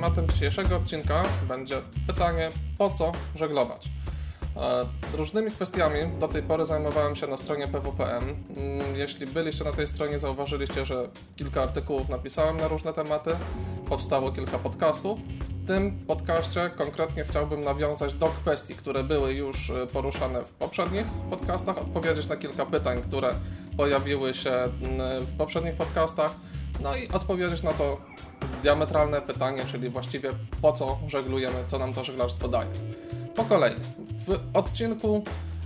tematem dzisiejszego odcinka będzie pytanie, po co żeglować? E, różnymi kwestiami do tej pory zajmowałem się na stronie PWPM. Mm, jeśli byliście na tej stronie, zauważyliście, że kilka artykułów napisałem na różne tematy, powstało kilka podcastów. W tym podcaście konkretnie chciałbym nawiązać do kwestii, które były już e, poruszane w poprzednich podcastach, odpowiedzieć na kilka pytań, które pojawiły się mm, w poprzednich podcastach, no i odpowiedzieć na to diametralne pytanie, czyli właściwie po co żeglujemy, co nam to żeglarstwo daje. Po kolei. W odcinku,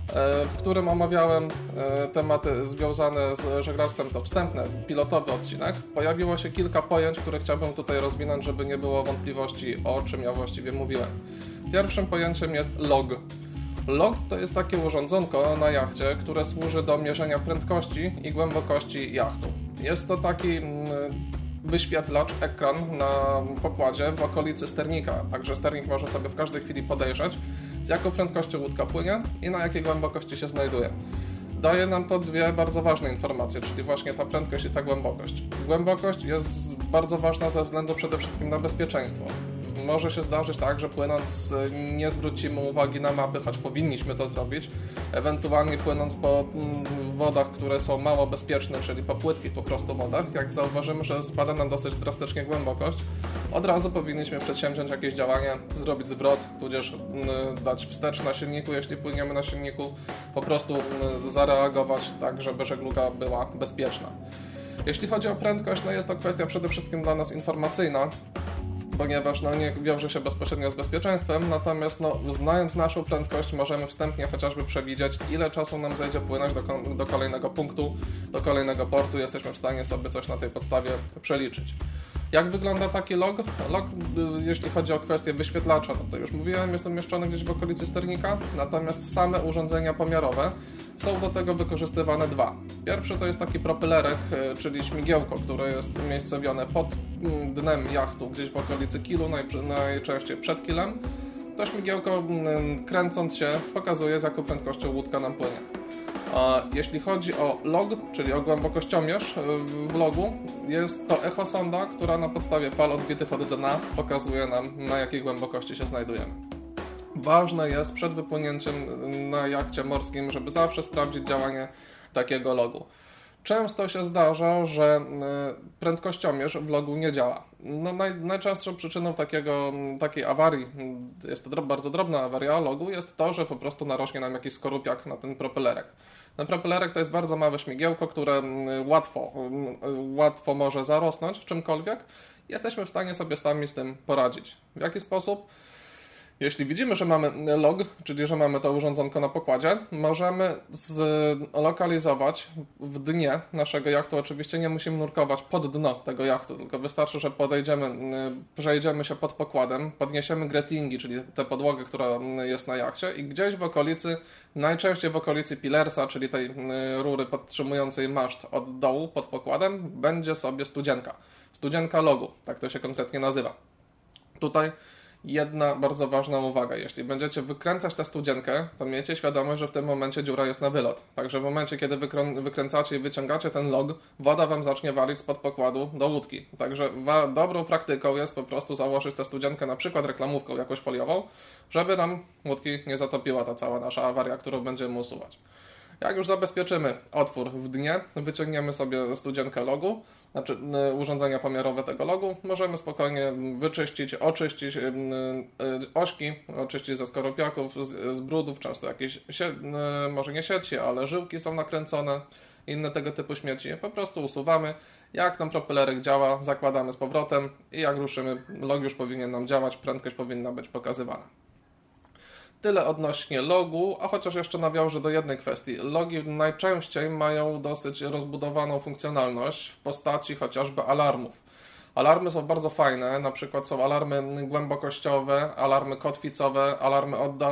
e, w którym omawiałem e, tematy związane z żeglarstwem, to wstępny, pilotowy odcinek, pojawiło się kilka pojęć, które chciałbym tutaj rozwinąć, żeby nie było wątpliwości, o czym ja właściwie mówiłem. Pierwszym pojęciem jest log. Log to jest takie urządzonko na jachcie, które służy do mierzenia prędkości i głębokości jachtu. Jest to taki mm, wyświetlacz, ekran na pokładzie w okolicy sternika, także sternik może sobie w każdej chwili podejrzeć, z jaką prędkością łódka płynie i na jakiej głębokości się znajduje. Daje nam to dwie bardzo ważne informacje, czyli właśnie ta prędkość i ta głębokość. Głębokość jest bardzo ważna ze względu przede wszystkim na bezpieczeństwo może się zdarzyć tak, że płynąc nie zwrócimy uwagi na mapy, choć powinniśmy to zrobić. Ewentualnie płynąc po mm, wodach, które są mało bezpieczne, czyli po płytkich po prostu wodach, jak zauważymy, że spada nam dosyć drastycznie głębokość, od razu powinniśmy przedsięwziąć jakieś działanie, zrobić zwrot, tudzież mm, dać wstecz na silniku, jeśli płyniemy na silniku, po prostu mm, zareagować tak, żeby żegluga była bezpieczna. Jeśli chodzi o prędkość, no jest to kwestia przede wszystkim dla nas informacyjna, ponieważ no, nie wiąże się bezpośrednio z bezpieczeństwem, natomiast no, znając naszą prędkość możemy wstępnie chociażby przewidzieć, ile czasu nam zejdzie płynąć do, do kolejnego punktu, do kolejnego portu. Jesteśmy w stanie sobie coś na tej podstawie przeliczyć. Jak wygląda taki log? Log, jeśli chodzi o kwestię wyświetlacza, no to już mówiłem, jest umieszczony gdzieś w okolicy sternika, natomiast same urządzenia pomiarowe są do tego wykorzystywane dwa. Pierwszy to jest taki propylerek, e, czyli śmigiełko, które jest umiejscowione pod mm, dnem jachtu, gdzieś w okolicy kilu, najczęściej przed kilem. To śmigiełko mm, kręcąc się pokazuje z jaką prędkością łódka nam płynie. Jeśli chodzi o log, czyli o głębokościomierz e, w logu, jest to echosonda, która na podstawie fal odbitych od dna pokazuje nam na jakiej głębokości się znajdujemy. Ważne jest przed wypłynięciem na jachcie morskim, żeby zawsze sprawdzić działanie takiego logu. Często się zdarza, że y, prędkościomierz w logu nie działa. No, naj, najczęstszą przyczyną takiego, takiej awarii, jest to bardzo drobna awaria logu, jest to, że po prostu narośnie nam jakiś skorupiak na ten propelerek. Ten propelerek to jest bardzo małe śmigiełko, które łatwo, łatwo może zarosnąć czymkolwiek. Jesteśmy w stanie sobie sami z tym poradzić. W jaki sposób? Jeśli widzimy, że mamy log, czyli że mamy to urządzonko na pokładzie, możemy zlokalizować w dnie naszego jachtu. Oczywiście nie musimy nurkować pod dno tego jachtu, tylko wystarczy, że podejdziemy, przejdziemy się pod pokładem, podniesiemy gretingi, czyli tę podłogę, która jest na jachcie i gdzieś w okolicy, najczęściej w okolicy pilersa, czyli tej rury podtrzymującej maszt od dołu pod pokładem, będzie sobie studzienka. Studzienka logu, tak to się konkretnie nazywa. Tutaj jedna bardzo ważna uwaga. Jeśli będziecie wykręcać tę studzienkę, to miejcie świadomość, że w tym momencie dziura jest na wylot. Także w momencie, kiedy wykrę wykręcacie i wyciągacie ten log, woda Wam zacznie walić spod pokładu do łódki. Także dobrą praktyką jest po prostu założyć tę studzienkę na przykład reklamówką jakąś foliową, żeby nam łódki nie zatopiła ta cała nasza awaria, którą będziemy usuwać. Jak już zabezpieczymy otwór w dnie, wyciągniemy sobie studzienkę logu, znaczy urządzenia pomiarowe tego logu, możemy spokojnie wyczyścić, oczyścić ośki, oczyścić ze skorupiaków, z, z brudów, często jakieś, może nie sieci, ale żyłki są nakręcone, inne tego typu śmieci. Po prostu usuwamy. Jak nam propelerek działa, zakładamy z powrotem i jak ruszymy, log już powinien nam działać, prędkość powinna być pokazywana. Tyle odnośnie logu, a chociaż jeszcze nawiążę do jednej kwestii. Logi najczęściej mają dosyć rozbudowaną funkcjonalność w postaci chociażby alarmów. Alarmy są bardzo fajne, na przykład są alarmy głębokościowe, alarmy kotwicowe, alarmy odda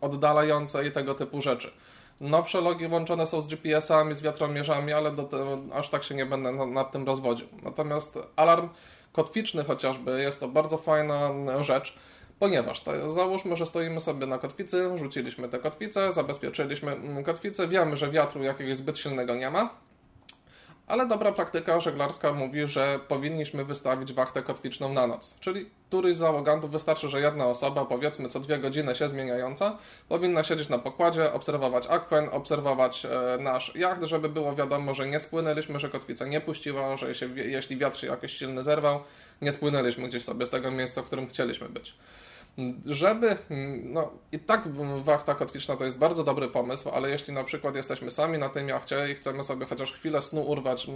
oddalające i tego typu rzeczy. Nowsze logi łączone są z GPS-ami, z wiatromierzami, ale do, aż tak się nie będę nad tym rozwodził. Natomiast alarm kotwiczny chociażby jest to bardzo fajna rzecz Ponieważ to, załóżmy, że stoimy sobie na kotwicy, rzuciliśmy tę kotwicę, zabezpieczyliśmy kotwicę, wiemy, że wiatru jakiegoś zbyt silnego nie ma, Ale dobra praktyka żeglarska mówi, że powinniśmy wystawić wachtę kotwiczną na noc. Czyli któryś z załogantów wystarczy, że jedna osoba, powiedzmy co dwie godziny się zmieniająca, powinna siedzieć na pokładzie, obserwować akwen, obserwować e, nasz jacht, żeby było wiadomo, że nie spłynęliśmy, że kotwica nie puściła, że się, jeśli wiatr się jakoś silny zerwał, nie spłynęliśmy gdzieś sobie z tego miejsca, w którym chcieliśmy być. Żeby, no i tak wachta kotwiczna to jest bardzo dobry pomysł, ale jeśli na przykład jesteśmy sami na tym jachcie i chcemy sobie chociaż chwilę snu urwać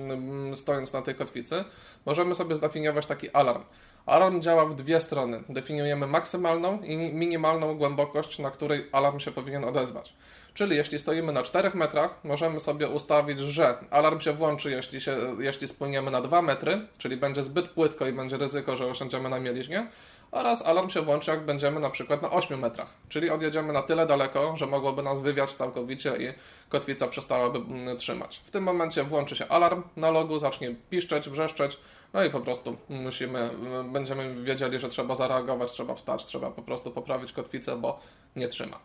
stojąc na tej kotwicy, możemy sobie zdefiniować taki alarm. Alarm działa w dwie strony. Definiujemy maksymalną i minimalną głębokość, na której alarm się powinien odezwać. Czyli jeśli stoimy na 4 metrach, możemy sobie ustawić, że alarm się włączy, jeśli, się, jeśli spłyniemy na 2 metry, czyli będzie zbyt płytko i będzie ryzyko, że osiądziemy na mieliźnie, oraz alarm się włączy, jak będziemy na przykład na 8 metrach, czyli odjedziemy na tyle daleko, że mogłoby nas wywiać całkowicie i kotwica przestałaby mm, trzymać. W tym momencie włączy się alarm na logu, zacznie piszczeć, wrzeszczeć, no i po prostu musimy, będziemy wiedzieli, że trzeba zareagować, trzeba wstać, trzeba po prostu poprawić kotwicę, bo nie trzyma.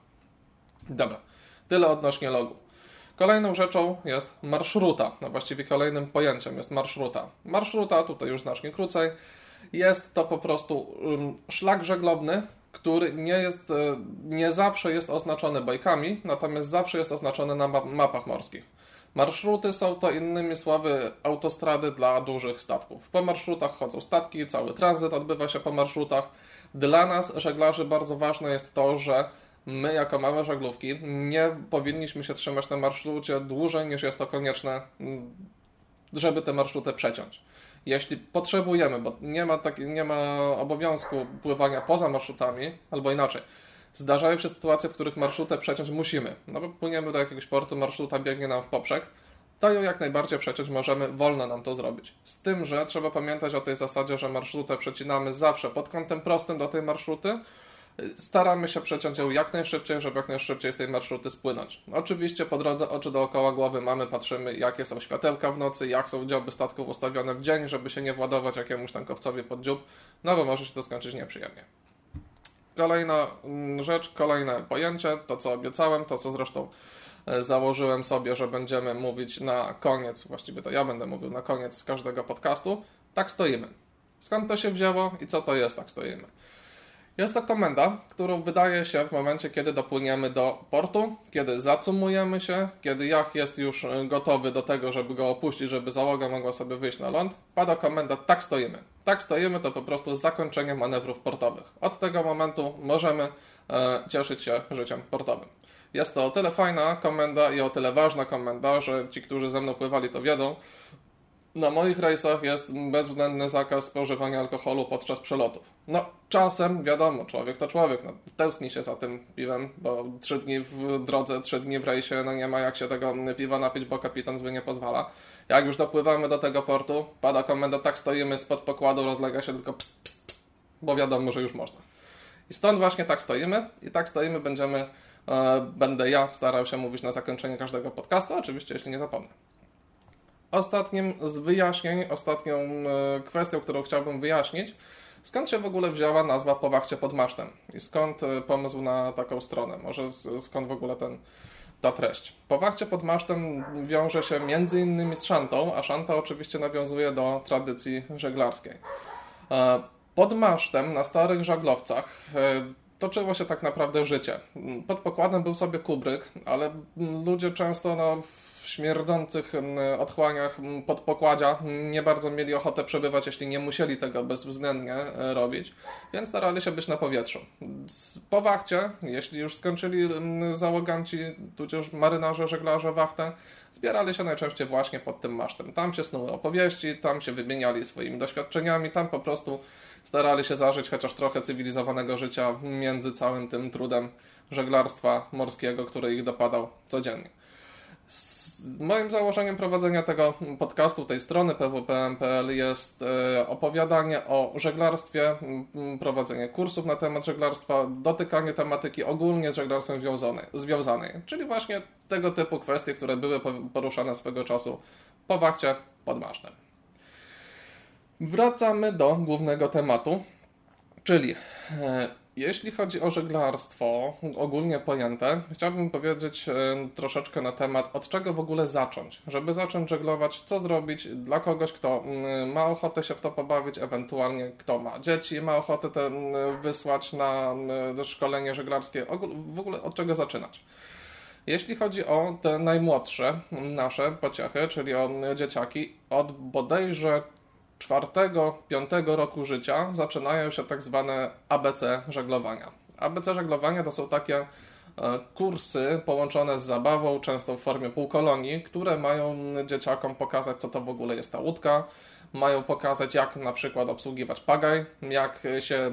Dobra, tyle odnośnie logu. Kolejną rzeczą jest marszruta, no właściwie kolejnym pojęciem jest marszruta. Marszruta, tutaj już znacznie krócej, jest to po prostu szlak żeglowny, który nie jest, e, nie zawsze jest oznaczony bajkami, natomiast zawsze jest oznaczony na mapach morskich. Marszruty są to innymi słowy autostrady dla dużych statków. Po marszrutach chodzą statki, cały tranzyt odbywa się po marszrutach. Dla nas, żeglarzy, bardzo ważne jest to, że my, jako małe żaglówki, nie powinniśmy się trzymać na marszrucie dłużej niż jest to konieczne, żeby tę marszrutę przeciąć jeśli potrzebujemy, bo nie ma, tak, nie ma obowiązku pływania poza marszrutami, albo inaczej, zdarzają się sytuacje, w których marszrutę przeciąć musimy. No bo płyniemy do jakiegoś portu, marszruta biegnie nam w poprzek, to ją jak najbardziej przeciąć możemy, wolno nam to zrobić. Z tym, że trzeba pamiętać o tej zasadzie, że marszrutę przecinamy zawsze pod kątem prostym do tej marszruty, staramy się przeciąć ją jak najszybciej, żeby jak najszybciej z tej marszruty spłynąć. Oczywiście po drodze oczy dookoła głowy mamy, patrzymy jakie są światełka w nocy, jak są dzioby statków ustawione w dzień, żeby się nie władować jakiemuś tankowcowi pod dziób, no bo może się to skończyć nieprzyjemnie. Kolejna mm, rzecz, kolejne pojęcie, to co obiecałem, to co zresztą e, założyłem sobie, że będziemy mówić na koniec, właściwie to ja będę mówił na koniec każdego podcastu, tak stoimy. Skąd to się wzięło i co to jest, tak stoimy? Jest to komenda, którą wydaje się w momencie, kiedy dopłyniemy do portu, kiedy zacumujemy się, kiedy jach jest już e, gotowy do tego, żeby go opuścić, żeby załoga mogła sobie wyjść na ląd, pada komenda tak stoimy. Tak stoimy to po prostu zakończenie manewrów portowych. Od tego momentu możemy e, cieszyć się życiem portowym. Jest to o tyle fajna komenda i o tyle ważna komenda, że ci, którzy ze mną pływali, to wiedzą, na moich rejsach jest bezwzględny zakaz spożywania alkoholu podczas przelotów. No, czasem, wiadomo, człowiek to człowiek, no, tęskni się za tym piwem, bo trzy dni w drodze, trzy dni w rejsie, no nie ma jak się tego piwa napić, bo kapitan zły nie pozwala. Jak już dopływamy do tego portu, pada komenda, tak stoimy spod pokładu, rozlega się tylko pst, pst, pst, bo wiadomo, że już można. I stąd właśnie tak stoimy i tak stoimy będziemy, e, będę ja starał się mówić na zakończenie każdego podcastu, oczywiście jeśli nie zapomnę. Ostatnim z wyjaśnień, ostatnią e, kwestią, którą chciałbym wyjaśnić, skąd się w ogóle wzięła nazwa Powachcie pod masztem i skąd e, pomysł na taką stronę, może skąd w ogóle ten, ta treść. Powachcie pod masztem wiąże się między innymi z szantą, a szanta oczywiście nawiązuje do tradycji żeglarskiej. E, pod masztem na starych żaglowcach toczyło się tak naprawdę życie. Pod pokładem był sobie kubryk, ale ludzie często no, śmierdzących otchłaniach pod pokładzia nie bardzo mieli ochotę przebywać, jeśli nie musieli tego bezwzględnie e, robić, więc starali się być na powietrzu. Po wachcie, jeśli już skończyli załoganci, tudzież marynarze, żeglarze wachtę, zbierali się najczęściej właśnie pod tym masztem. Tam się snuły opowieści, tam się wymieniali swoimi doświadczeniami, tam po prostu starali się zażyć chociaż trochę cywilizowanego życia między całym tym trudem żeglarstwa morskiego, który ich dopadał codziennie. Moim założeniem prowadzenia tego podcastu, tej strony pwpm.pl jest e, opowiadanie o żeglarstwie, prowadzenie kursów na temat żeglarstwa, dotykanie tematyki ogólnie z żeglarstwem związanej, związanej czyli właśnie tego typu kwestie, które były poruszane swego czasu po wachcie pod masztem. Wracamy do głównego tematu, czyli e, Jeśli chodzi o żeglarstwo, ogólnie pojęte, chciałbym powiedzieć troszeczkę na temat, od czego w ogóle zacząć. Żeby zacząć żeglować, co zrobić dla kogoś, kto ma ochotę się w to pobawić, ewentualnie kto ma dzieci, ma ochotę te wysłać na szkolenie żeglarskie, w ogóle od czego zaczynać. Jeśli chodzi o te najmłodsze nasze pociechy, czyli o dzieciaki, od bodajże czwartego, piątego roku życia zaczynają się tak zwane ABC żeglowania. ABC żeglowania to są takie e, kursy połączone z zabawą, często w formie półkolonii, które mają dzieciakom pokazać, co to w ogóle jest ta łódka, mają pokazać, jak na przykład obsługiwać pagaj, jak się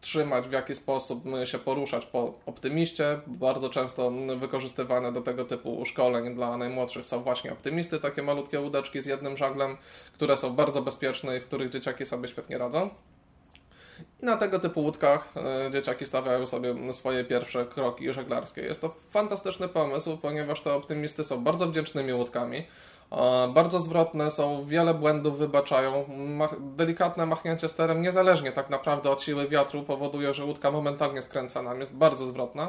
trzymać, w jaki sposób się poruszać po optymiście. Bardzo często wykorzystywane do tego typu szkoleń dla najmłodszych są właśnie optymisty, takie malutkie łódeczki z jednym żaglem, które są bardzo bezpieczne i w których dzieciaki sobie świetnie radzą. I na tego typu łódkach e, dzieciaki stawiają sobie swoje pierwsze kroki żeglarskie. Jest to fantastyczny pomysł, ponieważ te optymisty są bardzo wdzięcznymi łódkami. Bardzo zwrotne są, wiele błędów wybaczają. Delikatne machnięcie sterem, niezależnie tak naprawdę od siły wiatru, powoduje, że łódka momentalnie skręca nam, jest bardzo zwrotna.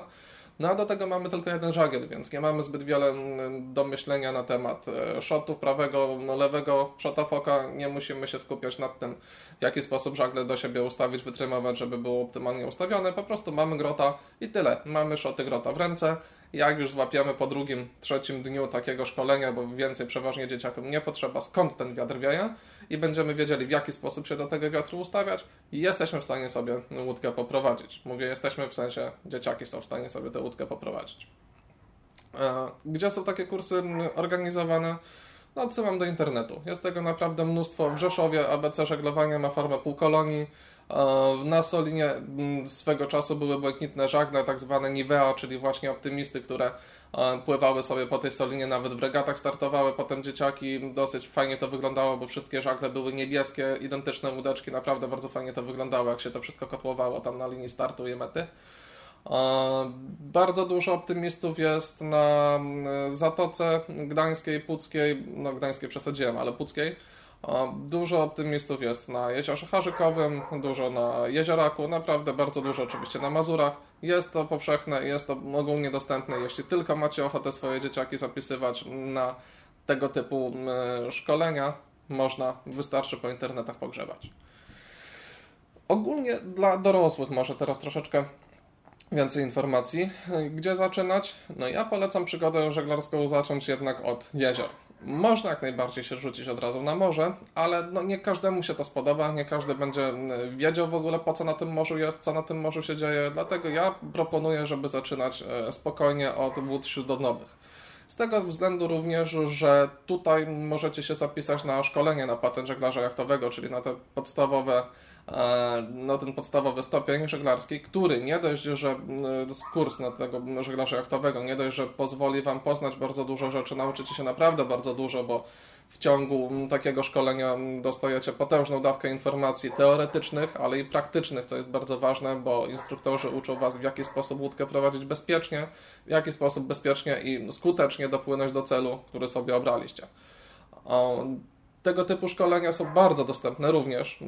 No a do tego mamy tylko jeden żagiel, więc nie mamy zbyt wiele mm, do myślenia na temat e, shotów prawego, no, lewego shota foka. Nie musimy się skupiać nad tym, w jaki sposób żagle do siebie ustawić, wytrymować, żeby było optymalnie ustawione. Po prostu mamy grota i tyle. Mamy szoty grota w ręce jak już złapiemy po drugim, trzecim dniu takiego szkolenia, bo więcej przeważnie dzieciakom nie potrzeba, skąd ten wiatr wieje i będziemy wiedzieli, w jaki sposób się do tego wiatru ustawiać i jesteśmy w stanie sobie łódkę poprowadzić. Mówię, jesteśmy w sensie, dzieciaki są w stanie sobie tę łódkę poprowadzić. E, gdzie są takie kursy organizowane? No, odsyłam do internetu. Jest tego naprawdę mnóstwo. W Rzeszowie ABC żeglowania ma formę półkolonii. E, na Solinie mm, swego czasu były błękitne żagle, tak zwane Nivea, czyli właśnie optymisty, które e, pływały sobie po tej Solinie, nawet w regatach startowały potem dzieciaki. Dosyć fajnie to wyglądało, bo wszystkie żagle były niebieskie, identyczne łódeczki, naprawdę bardzo fajnie to wyglądało, jak się to wszystko kotłowało tam na linii startu i mety. E, bardzo dużo optymistów jest na mm, Zatoce Gdańskiej, Puckiej, no Gdańskiej przesadziłem, ale Puckiej Dużo optymistów jest na jeziorze Harzykowym, dużo na Jezioraku, naprawdę bardzo dużo oczywiście na Mazurach. Jest to powszechne, jest to ogólnie dostępne, jeśli tylko macie ochotę swoje dzieciaki zapisywać na tego typu szkolenia, można, wystarczy po internetach pogrzebać. Ogólnie dla dorosłych może teraz troszeczkę więcej informacji. Gdzie zaczynać? No ja polecam przygodę żeglarską zacząć jednak od jezior. Można jak najbardziej się rzucić od razu na morze, ale no nie każdemu się to spodoba, nie każdy będzie mm, wiedział w ogóle po co na tym morzu jest, co na tym morzu się dzieje, dlatego ja proponuję, żeby zaczynać e, spokojnie od wód śródlądowych. Z tego względu również, że tutaj możecie się zapisać na szkolenie na patent żeglarza jachtowego, czyli na te podstawowe no, ten podstawowy stopień żeglarski, który nie dość, że e, kurs na tego żeglarza jachtowego, nie dość, że pozwoli Wam poznać bardzo dużo rzeczy, nauczycie się naprawdę bardzo dużo, bo w ciągu takiego szkolenia dostajecie potężną dawkę informacji teoretycznych, ale i praktycznych, co jest bardzo ważne, bo instruktorzy uczą Was, w jaki sposób łódkę prowadzić bezpiecznie, w jaki sposób bezpiecznie i skutecznie dopłynąć do celu, który sobie obraliście. Tego typu szkolenia są bardzo dostępne również.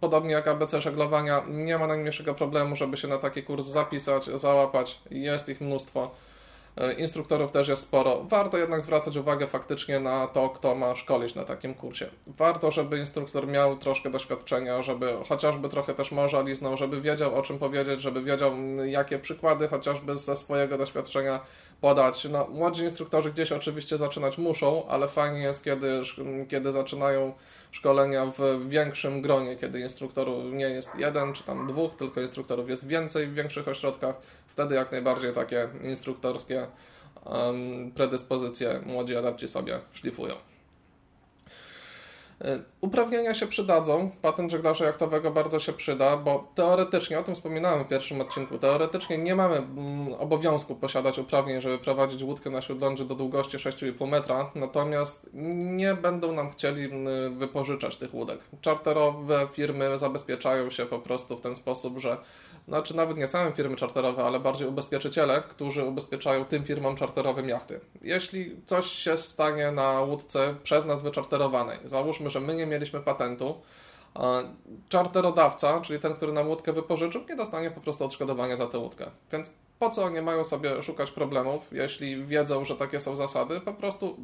Podobnie jak ABC żeglowania, nie ma najmniejszego problemu, żeby się na taki kurs zapisać, załapać. Jest ich mnóstwo. E, instruktorów też jest sporo. Warto jednak zwracać uwagę faktycznie na to, kto ma szkolić na takim kursie. Warto, żeby instruktor miał troszkę doświadczenia, żeby chociażby trochę też morza liznął, żeby wiedział o czym powiedzieć, żeby wiedział jakie przykłady chociażby ze swojego doświadczenia podać. No, młodzi instruktorzy gdzieś oczywiście zaczynać muszą, ale fajnie jest, kiedy, kiedy zaczynają szkolenia w większym gronie, kiedy instruktorów nie jest jeden czy tam dwóch, tylko instruktorów jest więcej w większych ośrodkach. Wtedy jak najbardziej takie instruktorskie um, predyspozycje młodzi adapci sobie szlifują. E, uprawnienia się przydadzą, patent żeglarza jachtowego bardzo się przyda, bo teoretycznie, o tym wspominałem w pierwszym odcinku, teoretycznie nie mamy mm, obowiązku posiadać uprawnień, żeby prowadzić łódkę na śródlądzie do długości 6,5 metra, natomiast nie będą nam chcieli mm, wypożyczać tych łódek. Czarterowe firmy zabezpieczają się po prostu w ten sposób, że znaczy nawet nie same firmy czarterowe, ale bardziej ubezpieczyciele, którzy ubezpieczają tym firmom czarterowym jachty. Jeśli coś się stanie na łódce przez nas wyczarterowanej, załóżmy, że my nie mieliśmy patentu, Czarterodawca, czyli ten, który nam łódkę wypożyczył, nie dostanie po prostu odszkodowania za tę łódkę. Więc po co nie mają sobie szukać problemów, jeśli wiedzą, że takie są zasady? Po prostu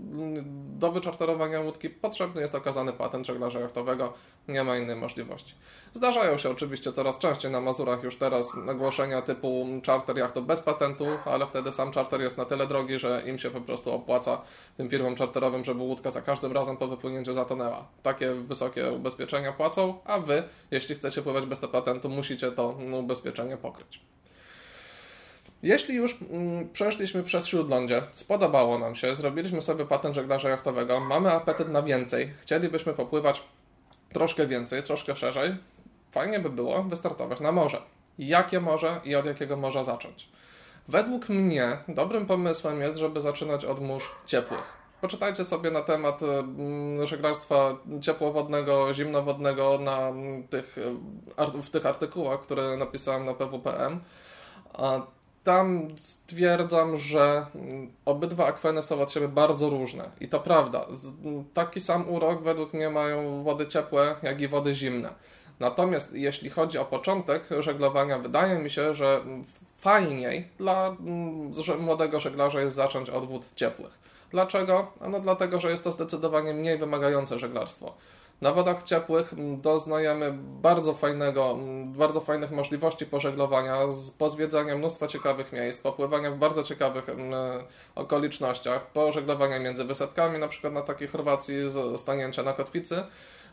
do wyczarterowania łódki potrzebny jest okazany patent żeglarza jachtowego, nie ma innej możliwości. Zdarzają się oczywiście coraz częściej na Mazurach już teraz ogłoszenia typu charter jachtu bez patentu, ale wtedy sam charter jest na tyle drogi, że im się po prostu opłaca tym firmom charterowym, żeby łódka za każdym razem po wypłynięciu zatonęła. Takie wysokie ubezpieczenia płacą, a wy, jeśli chcecie pływać bez patentu, musicie to ubezpieczenie pokryć. Jeśli już mm, przeszliśmy przez Śródlądzie, spodobało nam się, zrobiliśmy sobie patent żeglarza jachtowego, mamy apetyt na więcej, chcielibyśmy popływać troszkę więcej, troszkę szerzej, fajnie by było wystartować na morze. Jakie morze i od jakiego morza zacząć? Według mnie dobrym pomysłem jest, żeby zaczynać od mórz ciepłych. Poczytajcie sobie na temat mm, żeglarstwa ciepłowodnego, zimnowodnego na tych, w tych artykułach, które napisałem na PWPM tam stwierdzam, że mm, obydwa akweny są od siebie bardzo różne. I to prawda. Taki sam urok według mnie mają wody ciepłe, jak i wody zimne. Natomiast jeśli chodzi o początek żeglowania, wydaje mi się, że fajniej dla mm, młodego żeglarza jest zacząć od wód ciepłych. Dlaczego? No dlatego, że jest to zdecydowanie mniej wymagające żeglarstwo. Na wodach ciepłych doznajemy bardzo fajnego, bardzo fajnych możliwości pożeglowania, pozwiedzania mnóstwa ciekawych miejsc, popływania w bardzo ciekawych okolicznościach, pożeglowania między wysepkami, na przykład na takiej Chorwacji stanięcia na kotwicy,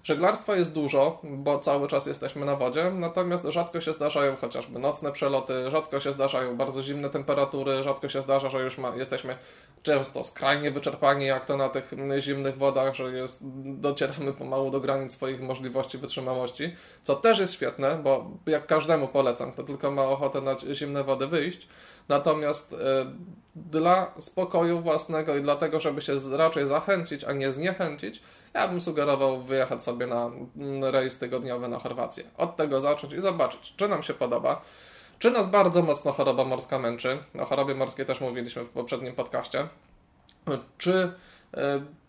Żeglarstwa jest dużo, bo cały czas jesteśmy na wodzie, natomiast rzadko się zdarzają chociażby nocne przeloty, rzadko się zdarzają bardzo zimne temperatury, rzadko się zdarza, że już ma, jesteśmy często skrajnie wyczerpani, jak to na tych zimnych wodach, że jest, docieramy pomału do granic swoich możliwości wytrzymałości, co też jest świetne, bo jak każdemu polecam, kto tylko ma ochotę na zimne wody wyjść, Natomiast y, dla spokoju własnego i dlatego, żeby się raczej zachęcić, a nie zniechęcić, ja bym sugerował wyjechać sobie na mm, rejs tygodniowy na Chorwację. Od tego zacząć i zobaczyć, czy nam się podoba. Czy nas bardzo mocno choroba morska męczy? O chorobie morskiej też mówiliśmy w poprzednim podcaście. Czy y,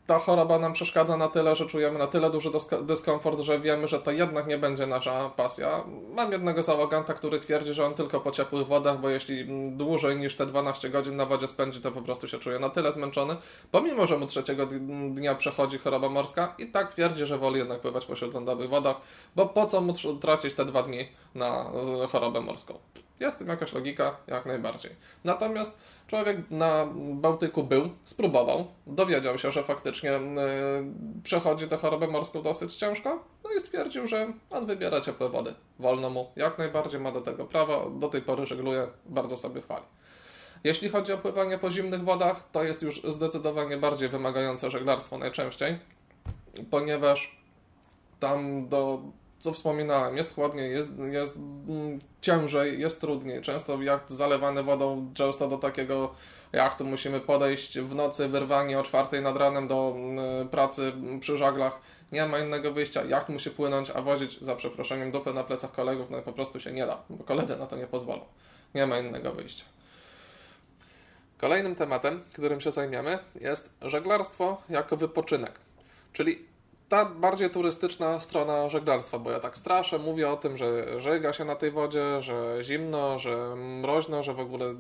ta choroba nam przeszkadza na tyle, że czujemy na tyle duży dyskomfort, że wiemy, że to jednak nie będzie nasza pasja. Mam jednego załoganta, który twierdzi, że on tylko po ciepłych wodach, bo jeśli dłużej niż te 12 godzin na wodzie spędzi, to po prostu się czuje na tyle zmęczony, pomimo, że mu trzeciego dnia przechodzi choroba morska i tak twierdzi, że woli jednak pływać po śródlądowych wodach, bo po co mu tracić te dwa dni na chorobę morską. Jest w tym jakaś logika, jak najbardziej. Natomiast Człowiek na Bałtyku był, spróbował, dowiedział się, że faktycznie yy, przechodzi tę chorobę morską dosyć ciężko, no i stwierdził, że on wybiera ciepłe wody. Wolno mu, jak najbardziej ma do tego prawo, do tej pory żegluje, bardzo sobie chwali. Jeśli chodzi o pływanie po zimnych wodach, to jest już zdecydowanie bardziej wymagające żeglarstwo najczęściej, ponieważ tam do co wspominałem, jest chłodniej, jest, jest mm, ciężej, jest trudniej. Często jacht zalewany wodą, często do takiego jachtu musimy podejść w nocy, wyrwani o czwartej nad ranem do mm, pracy przy żaglach. Nie ma innego wyjścia. Jacht musi płynąć, a wozić, za przeproszeniem, dupę na plecach kolegów, no po prostu się nie da, bo koledzy na to nie pozwolą. Nie ma innego wyjścia. Kolejnym tematem, którym się zajmiemy, jest żeglarstwo jako wypoczynek. Czyli ta bardziej turystyczna strona żeglarstwa, bo ja tak straszę, mówię o tym, że żega się na tej wodzie, że zimno, że mroźno, że w ogóle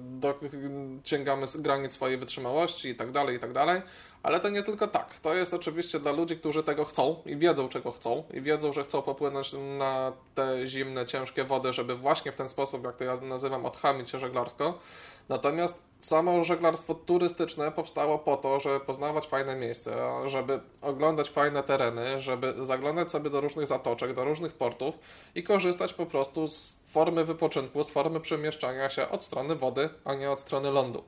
sięgamy granic swojej wytrzymałości i tak dalej, i tak dalej. Ale to nie tylko tak. To jest oczywiście dla ludzi, którzy tego chcą i wiedzą, czego chcą, i wiedzą, że chcą popłynąć na te zimne, ciężkie wody, żeby właśnie w ten sposób, jak to ja nazywam, odchamić się żeglarsko. Natomiast samo żeglarstwo turystyczne powstało po to, żeby poznawać fajne miejsca, żeby oglądać fajne tereny, żeby zaglądać sobie do różnych zatoczek, do różnych portów i korzystać po prostu z formy wypoczynku, z formy przemieszczania się od strony wody, a nie od strony lądu.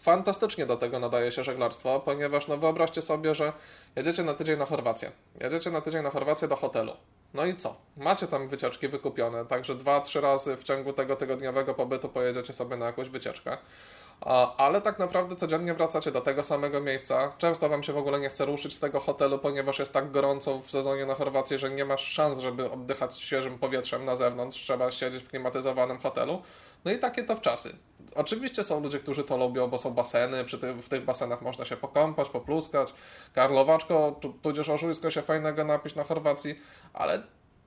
Fantastycznie do tego nadaje się żeglarstwo, ponieważ no wyobraźcie sobie, że jedziecie na tydzień na Chorwację. Jedziecie na tydzień na Chorwację do hotelu. No i co? Macie tam wycieczki wykupione, także dwa, trzy razy w ciągu tego tygodniowego pobytu pojedziecie sobie na jakąś wycieczkę. Ale tak naprawdę codziennie wracacie do tego samego miejsca. Często Wam się w ogóle nie chce ruszyć z tego hotelu, ponieważ jest tak gorąco w sezonie na Chorwacji, że nie masz szans, żeby oddychać świeżym powietrzem na zewnątrz. Trzeba siedzieć w klimatyzowanym hotelu. No i takie to w czasy. Oczywiście są ludzie, którzy to lubią, bo są baseny, przy w tych basenach można się pokąpać, popluskać, karlowaczko, tudzież ożujsko się fajnego napić na Chorwacji, ale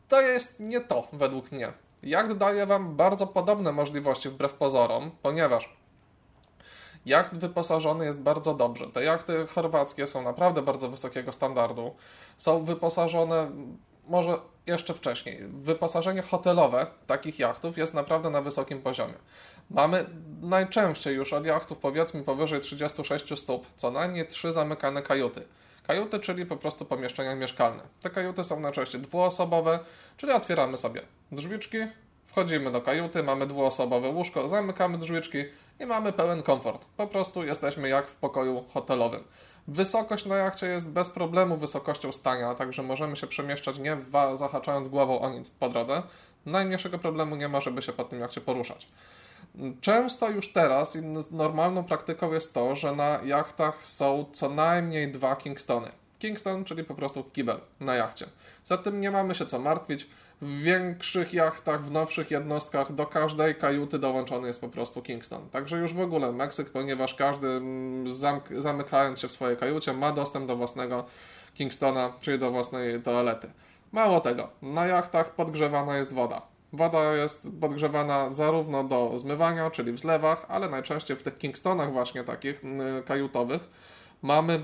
to jest nie to według mnie. Jacht daje Wam bardzo podobne możliwości wbrew pozorom, ponieważ jacht wyposażony jest bardzo dobrze. Te jachty chorwackie są naprawdę bardzo wysokiego standardu. Są wyposażone może jeszcze wcześniej. Wyposażenie hotelowe takich jachtów jest naprawdę na wysokim poziomie. Mamy najczęściej już od jachtów powiedzmy powyżej 36 stóp co najmniej trzy zamykane kajuty. Kajuty, czyli po prostu pomieszczenia mieszkalne. Te kajuty są najczęściej dwuosobowe, czyli otwieramy sobie drzwiczki, wchodzimy do kajuty, mamy dwuosobowe łóżko, zamykamy drzwiczki i mamy pełen komfort. Po prostu jesteśmy jak w pokoju hotelowym. Wysokość na jachcie jest bez problemu wysokością stania, także możemy się przemieszczać nie zahaczając głową o nic po drodze. Najmniejszego problemu nie ma, żeby się po tym jachcie poruszać. Często już teraz normalną praktyką jest to, że na jachtach są co najmniej dwa Kingstony. Kingston, czyli po prostu kibel na jachcie. Zatem nie mamy się co martwić. W większych jachtach, w nowszych jednostkach do każdej kajuty dołączony jest po prostu Kingston. Także już w ogóle Meksyk, ponieważ każdy mm, zamykając się w swojej kajucie ma dostęp do własnego Kingstona, czyli do własnej toalety. Mało tego, na jachtach podgrzewana jest woda. Woda jest podgrzewana zarówno do zmywania, czyli w zlewach, ale najczęściej w tych Kingstonach właśnie takich mm, kajutowych mamy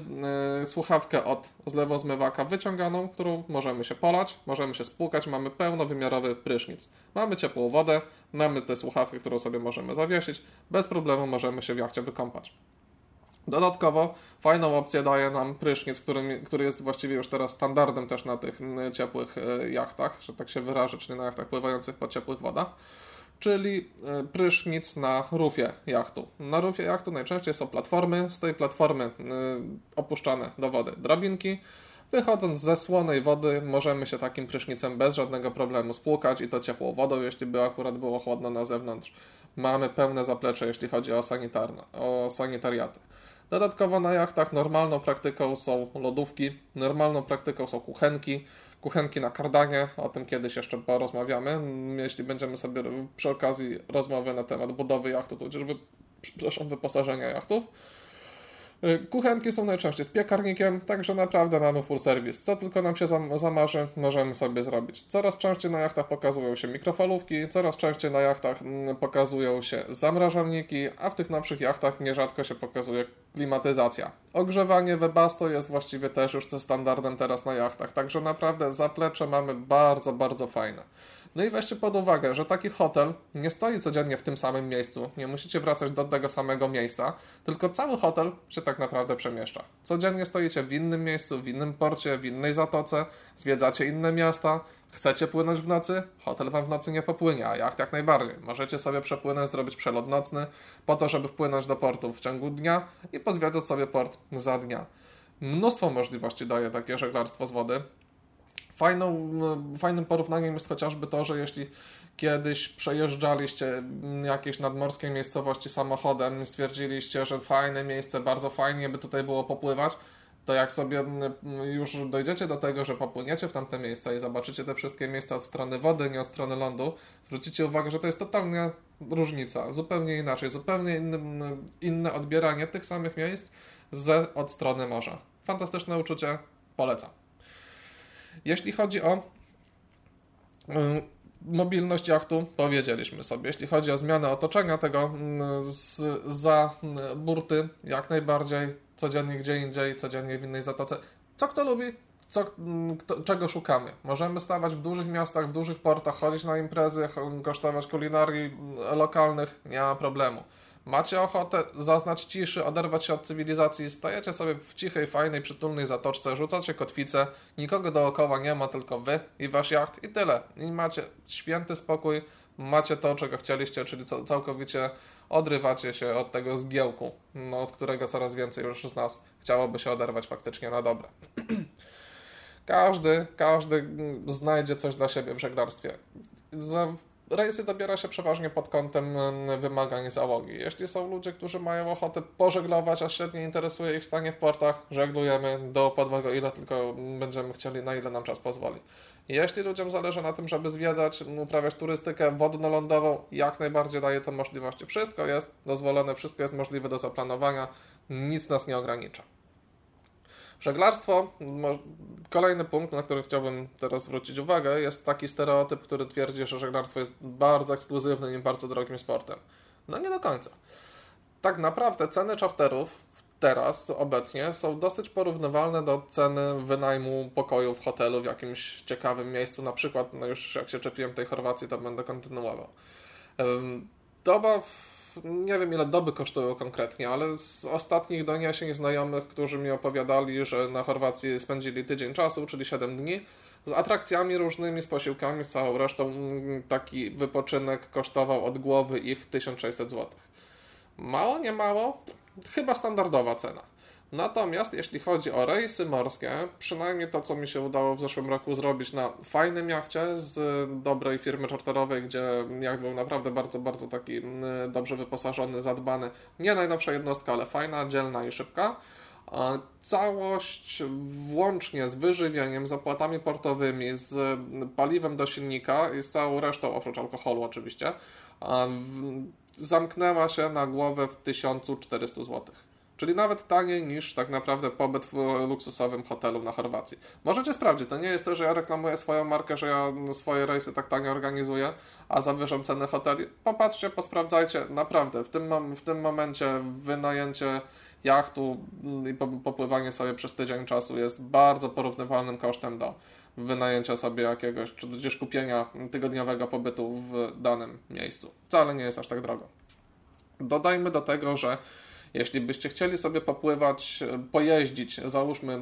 y, słuchawkę od zlewozmywaka wyciąganą, którą możemy się polać, możemy się spłukać, mamy pełnowymiarowy prysznic. Mamy ciepłą wodę, mamy tę słuchawkę, którą sobie możemy zawiesić, bez problemu możemy się w jachcie wykąpać. Dodatkowo fajną opcję daje nam prysznic, który, który jest właściwie już teraz standardem też na tych ciepłych y, jachtach, że tak się wyrażę, czyli na jachtach pływających po ciepłych wodach czyli e, prysznic na rufie jachtu. Na rufie jachtu najczęściej są platformy, z tej platformy e, opuszczane do wody drabinki. Wychodząc ze słonej wody możemy się takim prysznicem bez żadnego problemu spłukać i to ciepłą wodą, jeśli by akurat było chłodno na zewnątrz. Mamy pełne zaplecze, jeśli chodzi o, sanitarne, o sanitariaty. Dodatkowo na jachtach normalną praktyką są lodówki, normalną praktyką są kuchenki, kuchenki na kardanie, o tym kiedyś jeszcze porozmawiamy, jeśli będziemy sobie przy okazji rozmowy na temat budowy jachtu, tudzież wy, przepraszam, wyposażenia jachtów. Y, kuchenki są najczęściej z piekarnikiem, także naprawdę mamy full service. Co tylko nam się zamarzy, możemy sobie zrobić. Coraz częściej na jachtach pokazują się mikrofalówki, coraz częściej na jachtach mm, pokazują się zamrażalniki, a w tych nowszych jachtach nierzadko się pokazuje klimatyzacja. Ogrzewanie Webasto jest właściwie też już standardem teraz na jachtach, także naprawdę zaplecze mamy bardzo, bardzo fajne. No i weźcie pod uwagę, że taki hotel nie stoi codziennie w tym samym miejscu, nie musicie wracać do tego samego miejsca, tylko cały hotel się tak naprawdę przemieszcza. Codziennie stoicie w innym miejscu, w innym porcie, w innej zatoce, zwiedzacie inne miasta, chcecie płynąć w nocy, hotel wam w nocy nie popłynie, a jacht jak najbardziej. Możecie sobie przepłynąć, zrobić przelot nocny, po to, żeby wpłynąć do portu w ciągu dnia i pozwiedzać sobie port za dnia. Mnóstwo możliwości daje takie żeglarstwo z wody. Fajną, fajnym porównaniem jest chociażby to, że jeśli kiedyś przejeżdżaliście jakieś nadmorskie miejscowości samochodem stwierdziliście, że fajne miejsce, bardzo fajnie by tutaj było popływać, to jak sobie już dojdziecie do tego, że popłyniecie w tamte miejsca i zobaczycie te wszystkie miejsca od strony wody, nie od strony lądu, zwrócicie uwagę, że to jest totalnie różnica, zupełnie inaczej, zupełnie inny, inne odbieranie tych samych miejsc z, od strony morza. Fantastyczne uczucie, polecam. Jeśli chodzi o mm, mobilność jachtu, powiedzieliśmy sobie. Jeśli chodzi o zmianę otoczenia tego mm, z, za mm, burty, jak najbardziej codziennie gdzie indziej, codziennie w innej zatoce. Co kto lubi, co, kto, czego szukamy. Możemy stawać w dużych miastach, w dużych portach, chodzić na imprezy, kosztować kulinarii lokalnych, nie ma problemu. Macie ochotę zaznać ciszy, oderwać się od cywilizacji, stajecie sobie w cichej, fajnej, przytulnej zatoczce, rzucacie kotwicę, nikogo dookoła nie ma, tylko wy i wasz jacht i tyle. I macie święty spokój, macie to, czego chcieliście, czyli całkowicie odrywacie się od tego zgiełku, no, od którego coraz więcej już z nas chciałoby się oderwać faktycznie na dobre. każdy, każdy znajdzie coś dla siebie w żeglarstwie. Rejsy dobiera się przeważnie pod kątem wymagań załogi. Jeśli są ludzie, którzy mają ochotę pożeglować, a średnio interesuje ich stanie w portach, żeglujemy do podwego, ile tylko będziemy chcieli, na ile nam czas pozwoli. Jeśli ludziom zależy na tym, żeby zwiedzać, uprawiać turystykę wodno-lądową, jak najbardziej daje to możliwości. Wszystko jest dozwolone, wszystko jest możliwe do zaplanowania, nic nas nie ogranicza. Żeglarstwo, kolejny punkt, na który chciałbym teraz zwrócić uwagę, jest taki stereotyp, który twierdzi, że żeglarstwo jest bardzo ekskluzywnym i bardzo drogim sportem. No nie do końca. Tak naprawdę ceny czarterów teraz, obecnie, są dosyć porównywalne do ceny wynajmu pokoju w hotelu w jakimś ciekawym miejscu. Na przykład, no już jak się czepiłem tej Chorwacji, to będę kontynuował. Doba w nie wiem ile doby kosztują konkretnie, ale z ostatnich doniesień znajomych, którzy mi opowiadali, że na Chorwacji spędzili tydzień czasu, czyli 7 dni, z atrakcjami różnymi, z posiłkami, z całą resztą, mm, taki wypoczynek kosztował od głowy ich 1600 zł. Mało, nie mało? Chyba standardowa cena. Natomiast jeśli chodzi o rejsy morskie, przynajmniej to, co mi się udało w zeszłym roku zrobić na fajnym jachcie z dobrej firmy czarterowej, gdzie jacht był naprawdę bardzo, bardzo taki mm, dobrze wyposażony, zadbany. Nie najnowsza jednostka, ale fajna, dzielna i szybka. Całość włącznie z wyżywieniem, z opłatami portowymi, z paliwem do silnika i z całą resztą, oprócz alkoholu oczywiście, zamknęła się na głowę w 1400 zł. Czyli nawet taniej niż tak naprawdę pobyt w luksusowym hotelu na Chorwacji. Możecie sprawdzić, to nie jest to, że ja reklamuję swoją markę, że ja swoje rejsy tak tanio organizuję, a zawyżam ceny hoteli. Popatrzcie, posprawdzajcie, naprawdę, w tym, w tym momencie wynajęcie jachtu i popływanie sobie przez tydzień czasu jest bardzo porównywalnym kosztem do wynajęcia sobie jakiegoś, czy gdzieś kupienia tygodniowego pobytu w danym miejscu. Wcale nie jest aż tak drogo. Dodajmy do tego, że jeśli byście chcieli sobie popływać, pojeździć, załóżmy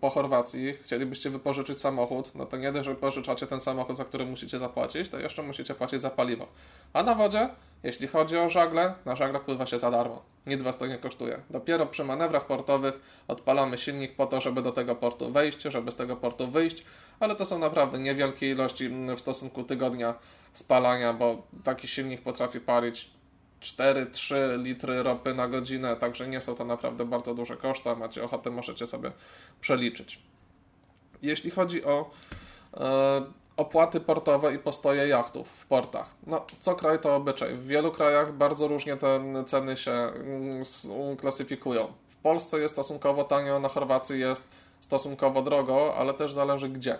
po Chorwacji, chcielibyście wypożyczyć samochód, no to nie dość, że pożyczacie ten samochód, za który musicie zapłacić, to jeszcze musicie płacić za paliwo. A na wodzie, jeśli chodzi o żagle, na żaglach pływa się za darmo. Nic was to nie kosztuje. Dopiero przy manewrach portowych odpalamy silnik po to, żeby do tego portu wejść, żeby z tego portu wyjść, ale to są naprawdę niewielkie ilości w stosunku tygodnia spalania, bo taki silnik potrafi palić 4-3 litry ropy na godzinę, także nie są to naprawdę bardzo duże koszta. Macie ochotę, możecie sobie przeliczyć. Jeśli chodzi o e, opłaty portowe i postoje jachtów w portach. No, co kraj to obyczaj. W wielu krajach bardzo różnie te ceny się mm, klasyfikują. W Polsce jest stosunkowo tanio, na Chorwacji jest stosunkowo drogo, ale też zależy gdzie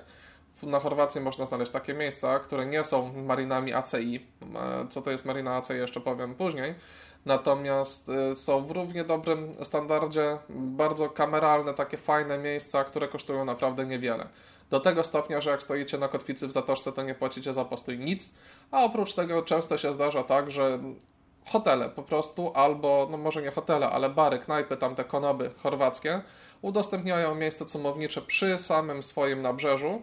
na Chorwacji można znaleźć takie miejsca, które nie są marinami ACI. E, co to jest marina ACI jeszcze powiem później. Natomiast e, są w równie dobrym standardzie bardzo kameralne, takie fajne miejsca, które kosztują naprawdę niewiele. Do tego stopnia, że jak stoicie na kotwicy w zatoczce, to nie płacicie za postój nic, a oprócz tego często się zdarza tak, że hotele po prostu, albo, no może nie hotele, ale bary, knajpy, tamte konoby chorwackie, udostępniają miejsce cumownicze przy samym swoim nabrzeżu,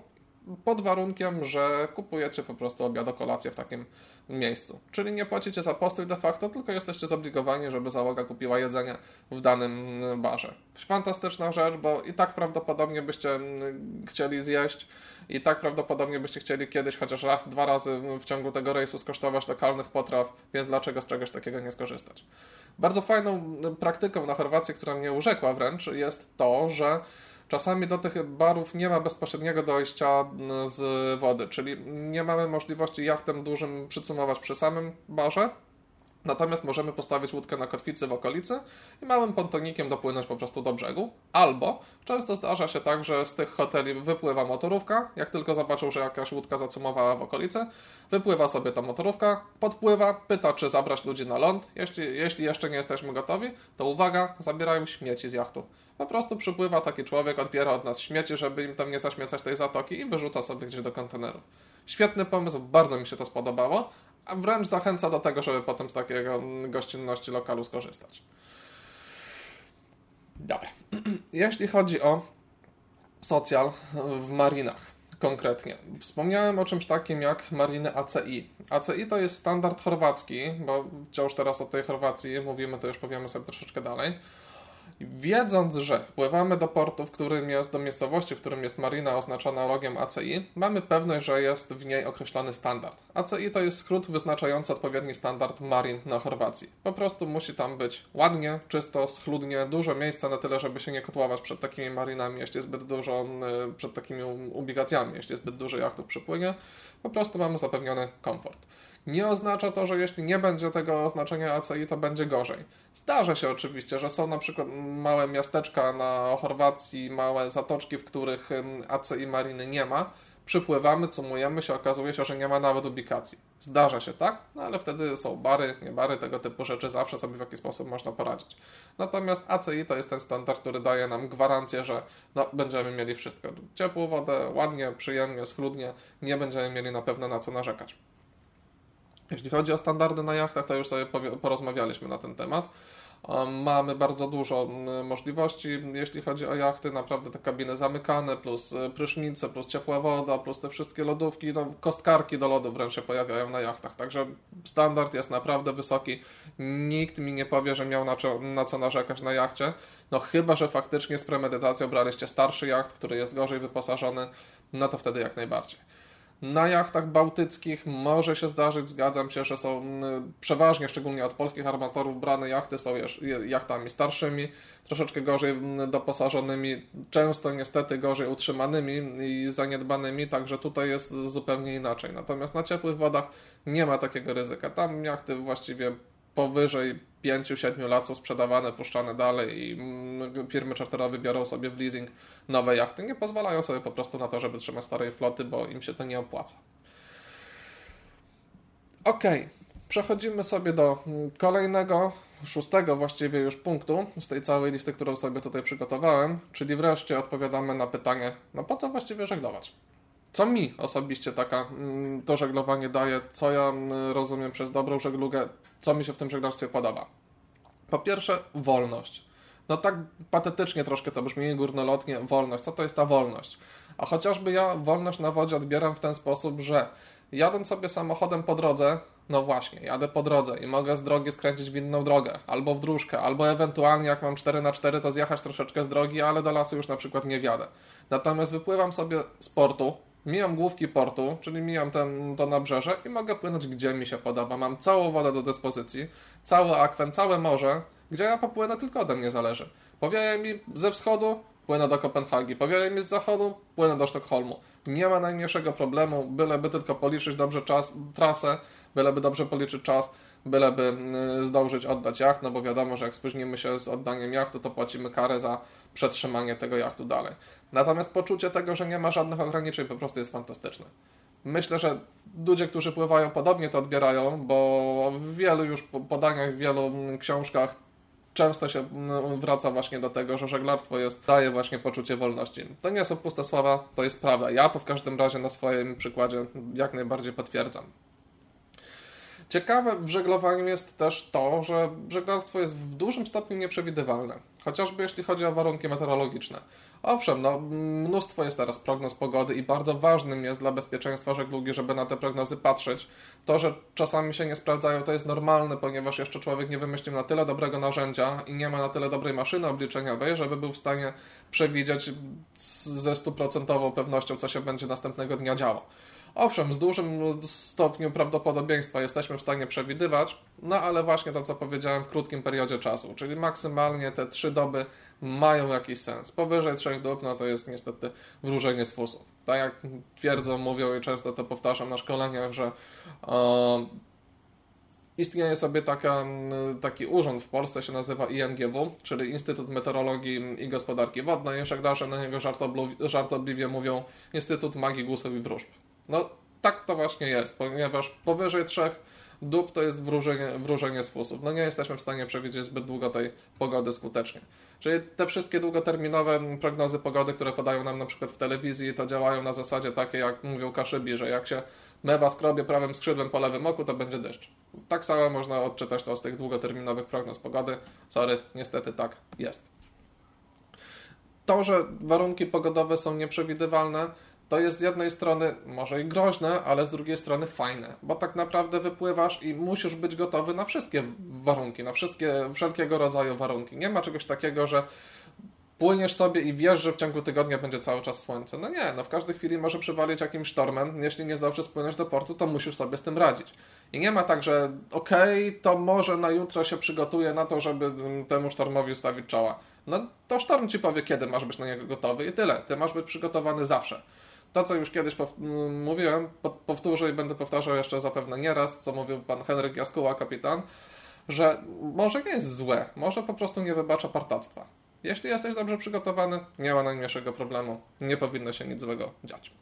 pod warunkiem, że kupujecie po prostu obiad kolację w takim miejscu. Czyli nie płacicie za postój de facto, tylko jesteście zobligowani, żeby załoga kupiła jedzenie w danym barze. Fantastyczna rzecz, bo i tak prawdopodobnie byście mm, chcieli zjeść, i tak prawdopodobnie byście chcieli kiedyś chociaż raz, dwa razy w ciągu tego rejsu skosztować lokalnych potraw, więc dlaczego z czegoś takiego nie skorzystać? Bardzo fajną praktyką na Chorwacji, która mnie urzekła wręcz, jest to, że Czasami do tych barów nie ma bezpośredniego dojścia z wody, czyli nie mamy możliwości jachtem dużym przycumować przy samym barze, Natomiast możemy postawić łódkę na kotwicy w okolicy i małym pontonikiem dopłynąć po prostu do brzegu. Albo często zdarza się tak, że z tych hoteli wypływa motorówka. Jak tylko zobaczą, że jakaś łódka zacumowała w okolicy, wypływa sobie ta motorówka, podpływa, pyta, czy zabrać ludzi na ląd. Jeśli, jeśli jeszcze nie jesteśmy gotowi, to uwaga, zabierają śmieci z jachtu. Po prostu przypływa taki człowiek, odbiera od nas śmieci, żeby im tam nie zaśmiecać tej zatoki i wyrzuca sobie gdzieś do kontenerów. Świetny pomysł, bardzo mi się to spodobało, a wręcz zachęca do tego, żeby potem z takiego gościnności lokalu skorzystać. Dobra. Jeśli chodzi o socjal w marinach konkretnie. Wspomniałem o czymś takim jak mariny ACI. ACI to jest standard chorwacki, bo wciąż teraz o tej Chorwacji mówimy, to już powiemy sobie troszeczkę dalej. Wiedząc, że wpływamy do portu, w którym jest, do miejscowości, w którym jest marina oznaczona logiem ACI, mamy pewność, że jest w niej określony standard. ACI to jest skrót wyznaczający odpowiedni standard marin na Chorwacji. Po prostu musi tam być ładnie, czysto, schludnie, dużo miejsca na tyle, żeby się nie kotłować przed takimi marinami, jeśli zbyt dużo, y, przed takimi ubigacjami, jeśli zbyt dużo jachtów przypłynie. Po prostu mamy zapewniony komfort. Nie oznacza to, że jeśli nie będzie tego oznaczenia ACI, to będzie gorzej. Zdarza się oczywiście, że są na przykład małe miasteczka na Chorwacji, małe zatoczki, w których ACI mariny nie ma, przypływamy, cumujemy się, okazuje się, że nie ma nawet ubikacji. Zdarza się, tak? No ale wtedy są bary, nie bary, tego typu rzeczy, zawsze sobie w jakiś sposób można poradzić. Natomiast ACI to jest ten standard, który daje nam gwarancję, że no, będziemy mieli wszystko. Ciepłą wodę, ładnie, przyjemnie, schludnie, nie będziemy mieli na pewno na co narzekać. Jeśli chodzi o standardy na jachtach, to już sobie porozmawialiśmy na ten temat. Mamy bardzo dużo możliwości, jeśli chodzi o jachty, naprawdę te kabiny zamykane, plus e, prysznice, plus ciepła woda, plus te wszystkie lodówki, no, kostkarki do lodu wręcz się pojawiają na jachtach, także standard jest naprawdę wysoki. Nikt mi nie powie, że miał na co, na co narzekać na jachcie, no chyba, że faktycznie z premedytacją braliście starszy jacht, który jest gorzej wyposażony, no to wtedy jak najbardziej. Na jachtach bałtyckich może się zdarzyć, zgadzam się, że są przeważnie, szczególnie od polskich armatorów, brane jachty są jachtami starszymi, troszeczkę gorzej doposażonymi, często niestety gorzej utrzymanymi i zaniedbanymi, także tutaj jest zupełnie inaczej. Natomiast na ciepłych wodach nie ma takiego ryzyka. Tam jachty właściwie powyżej 5-7 lat są sprzedawane, puszczane dalej i mm, firmy czarterowe biorą sobie w leasing nowe jachty. Nie pozwalają sobie po prostu na to, żeby trzymać starej floty, bo im się to nie opłaca. Ok, przechodzimy sobie do kolejnego, szóstego właściwie już punktu z tej całej listy, którą sobie tutaj przygotowałem, czyli wreszcie odpowiadamy na pytanie, no po co właściwie żeglować? Co mi osobiście taka, mm, to żeglowanie daje, co ja mm, rozumiem przez dobrą żeglugę, co mi się w tym żeglarstwie podoba. Po pierwsze, wolność. No tak patetycznie troszkę to brzmi, górnolotnie, wolność. Co to jest ta wolność? A chociażby ja wolność na wodzie odbieram w ten sposób, że jadąc sobie samochodem po drodze, no właśnie, jadę po drodze i mogę z drogi skręcić w inną drogę, albo w dróżkę, albo ewentualnie jak mam 4 na 4 to zjechać troszeczkę z drogi, ale do lasu już na przykład nie wjadę. Natomiast wypływam sobie z portu, Mijam główki portu, czyli mijam ten, to nabrzeże i mogę płynąć gdzie mi się podoba. Mam całą wodę do dyspozycji, cały akwen, całe morze, gdzie ja popłynę tylko ode mnie zależy. Powieje mi ze wschodu, płynę do Kopenhagi. Powieje mi z zachodu, płynę do Sztokholmu. Nie ma najmniejszego problemu, byleby tylko policzyć dobrze czas, trasę, byleby dobrze policzyć czas, byleby zdążyć oddać jacht, no bo wiadomo, że jak spóźnimy się z oddaniem jachtu, to płacimy karę za przetrzymanie tego jachtu dalej. Natomiast poczucie tego, że nie ma żadnych ograniczeń po prostu jest fantastyczne. Myślę, że ludzie, którzy pływają podobnie to odbierają, bo w wielu już podaniach, w wielu książkach często się wraca właśnie do tego, że żeglarstwo jest, daje właśnie poczucie wolności. To nie są puste słowa, to jest prawda. Ja to w każdym razie na swoim przykładzie jak najbardziej potwierdzam. Ciekawe w żeglowaniu jest też to, że żeglarstwo jest w dużym stopniu nieprzewidywalne, chociażby jeśli chodzi o warunki meteorologiczne. Owszem, no, mnóstwo jest teraz prognoz pogody i bardzo ważnym jest dla bezpieczeństwa żeglugi, żeby na te prognozy patrzeć. To, że czasami się nie sprawdzają, to jest normalne, ponieważ jeszcze człowiek nie wymyślił na tyle dobrego narzędzia i nie ma na tyle dobrej maszyny obliczeniowej, żeby był w stanie przewidzieć ze stuprocentową pewnością, co się będzie następnego dnia działo. Owszem, z dużym stopniu prawdopodobieństwa jesteśmy w stanie przewidywać, no ale właśnie to, co powiedziałem w krótkim periodzie czasu, czyli maksymalnie te trzy doby mają jakiś sens. Powyżej trzech dób, no to jest niestety wróżenie z fusów. Tak jak twierdzą, mówią i często to powtarzam na szkoleniach, że e, istnieje sobie taka, taki urząd w Polsce, się nazywa IMGW, czyli Instytut Meteorologii i Gospodarki Wodnej. Żeglarze na niego żartobliwie mówią Instytut Magii Głosów i Wróżb. No tak to właśnie jest, ponieważ powyżej trzech dób to jest wróżenie, wróżenie fusów. No nie jesteśmy w stanie przewidzieć zbyt długo tej pogody skutecznie. Czyli te wszystkie długoterminowe prognozy pogody, które podają nam na przykład w telewizji, to działają na zasadzie takiej, jak mówią Kaszybi, że jak się mewa skrobie prawym skrzydłem po lewym oku, to będzie deszcz. Tak samo można odczytać to z tych długoterminowych prognoz pogody. Sorry, niestety tak jest. To, że warunki pogodowe są nieprzewidywalne, to jest z jednej strony może i groźne, ale z drugiej strony fajne, bo tak naprawdę wypływasz i musisz być gotowy na wszystkie warunki, na wszystkie, wszelkiego rodzaju warunki. Nie ma czegoś takiego, że płyniesz sobie i wiesz, że w ciągu tygodnia będzie cały czas słońce. No nie, no w każdej chwili może przywalić jakimś sztormem. Jeśli nie zdążysz spłynąć do portu, to musisz sobie z tym radzić. I nie ma tak, że okej, okay, to może na jutro się przygotuję na to, żeby temu sztormowi stawić czoła. No to sztorm ci powie, kiedy masz być na niego gotowy i tyle. Ty masz być przygotowany zawsze. To, co już kiedyś mówiłem, powtórzę i będę powtarzał jeszcze zapewne nieraz, co mówił pan Henryk Jaskuła, kapitan, że może nie jest złe, może po prostu nie wybacza partactwa. Jeśli jesteś dobrze przygotowany, nie ma najmniejszego problemu, nie powinno się nic złego dziać.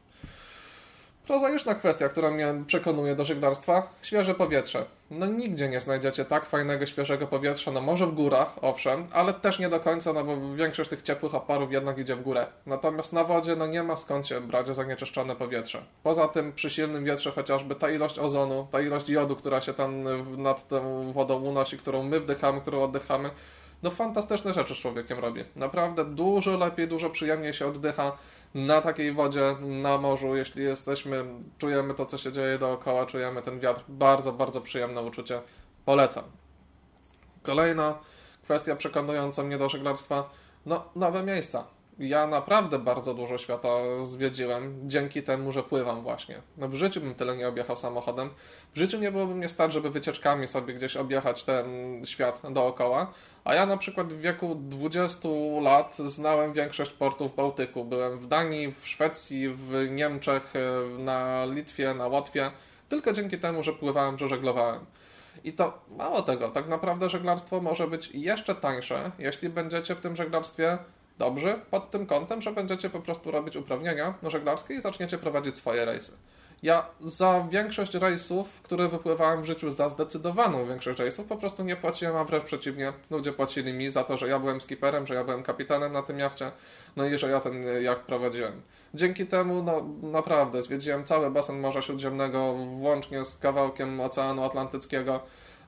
Prozaiczna kwestia, która mnie przekonuje do żeglarstwa, świeże powietrze. No nigdzie nie znajdziecie tak fajnego, świeżego powietrza, no może w górach, owszem, ale też nie do końca, no bo większość tych ciepłych oparów jednak idzie w górę. Natomiast na wodzie, no nie ma skąd się brać zanieczyszczone powietrze. Poza tym przy silnym wietrze chociażby ta ilość ozonu, ta ilość jodu, która się tam nad tą wodą unosi, którą my wdychamy, którą oddychamy, no fantastyczne rzeczy z człowiekiem robi. Naprawdę dużo lepiej, dużo przyjemniej się oddycha na takiej wodzie, na morzu, jeśli jesteśmy, czujemy to, co się dzieje dookoła, czujemy ten wiatr. Bardzo, bardzo przyjemne uczucie. Polecam. Kolejna kwestia przekonująca mnie do żeglarstwa, no nowe miejsca ja naprawdę bardzo dużo świata zwiedziłem dzięki temu, że pływam właśnie. No w życiu bym tyle nie objechał samochodem. W życiu nie byłoby mnie stać, żeby wycieczkami sobie gdzieś objechać ten świat dookoła. A ja na przykład w wieku 20 lat znałem większość portów Bałtyku. Byłem w Danii, w Szwecji, w Niemczech, na Litwie, na Łotwie. Tylko dzięki temu, że pływałem, że żeglowałem. I to mało tego, tak naprawdę żeglarstwo może być jeszcze tańsze, jeśli będziecie w tym żeglarstwie dobrzy pod tym kątem, że będziecie po prostu robić uprawnienia żeglarskie i zaczniecie prowadzić swoje rejsy. Ja za większość rejsów, które wypływałem w życiu, za zdecydowaną większość rejsów, po prostu nie płaciłem, a wręcz przeciwnie, ludzie płacili mi za to, że ja byłem skiperem, że ja byłem kapitanem na tym jachcie, no i że ja ten jacht prowadziłem. Dzięki temu, no naprawdę, zwiedziłem cały basen Morza Śródziemnego, włącznie z kawałkiem Oceanu Atlantyckiego,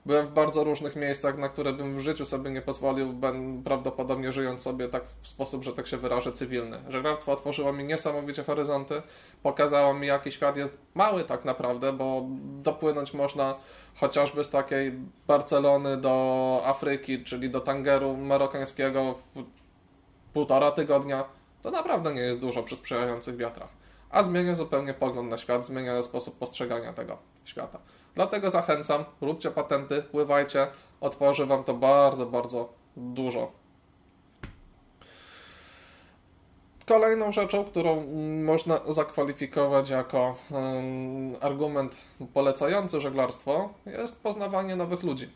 Byłem w bardzo różnych miejscach, na które bym w życiu sobie nie pozwolił, ben, prawdopodobnie żyjąc sobie tak w sposób, że tak się wyrażę, cywilny. Żeglarstwo otworzyło mi niesamowicie horyzonty, pokazało mi, jaki świat jest mały tak naprawdę, bo dopłynąć można chociażby z takiej Barcelony do Afryki, czyli do Tangeru marokańskiego w półtora tygodnia. To naprawdę nie jest dużo przy sprzyjających wiatrach. A zmienia zupełnie pogląd na świat, zmienia sposób postrzegania tego świata. Dlatego zachęcam, róbcie patenty, pływajcie, otworzy Wam to bardzo, bardzo dużo. Kolejną rzeczą, którą można zakwalifikować jako argument polecający żeglarstwo, jest poznawanie nowych ludzi.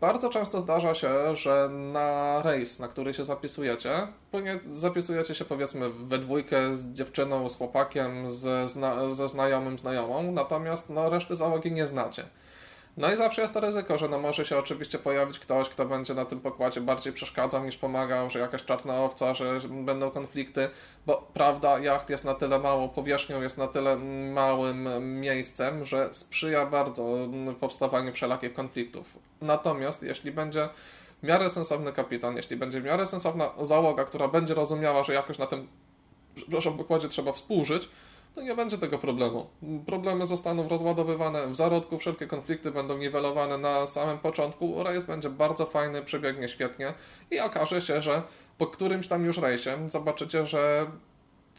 Bardzo często zdarza się, że na rejs, na który się zapisujecie, zapisujecie się powiedzmy we dwójkę z dziewczyną, z chłopakiem, ze, zna ze znajomym, znajomą, natomiast no, reszty załogi nie znacie. No i zawsze jest to ryzyko, że no może się oczywiście pojawić ktoś, kto będzie na tym pokładzie bardziej przeszkadzał niż pomagał, że jakaś czarna owca, że będą konflikty, bo prawda, jacht jest na tyle mało powierzchnią, jest na tyle małym miejscem, że sprzyja bardzo powstawaniu wszelakich konfliktów. Natomiast jeśli będzie w miarę sensowny kapitan, jeśli będzie w miarę sensowna załoga, która będzie rozumiała, że jakoś na tym przepraszam, pokładzie trzeba współżyć, to nie będzie tego problemu. Problemy zostaną rozładowywane w zarodku, wszelkie konflikty będą niwelowane na samym początku, rejs będzie bardzo fajny, przebiegnie świetnie i okaże się, że po którymś tam już rejsie zobaczycie, że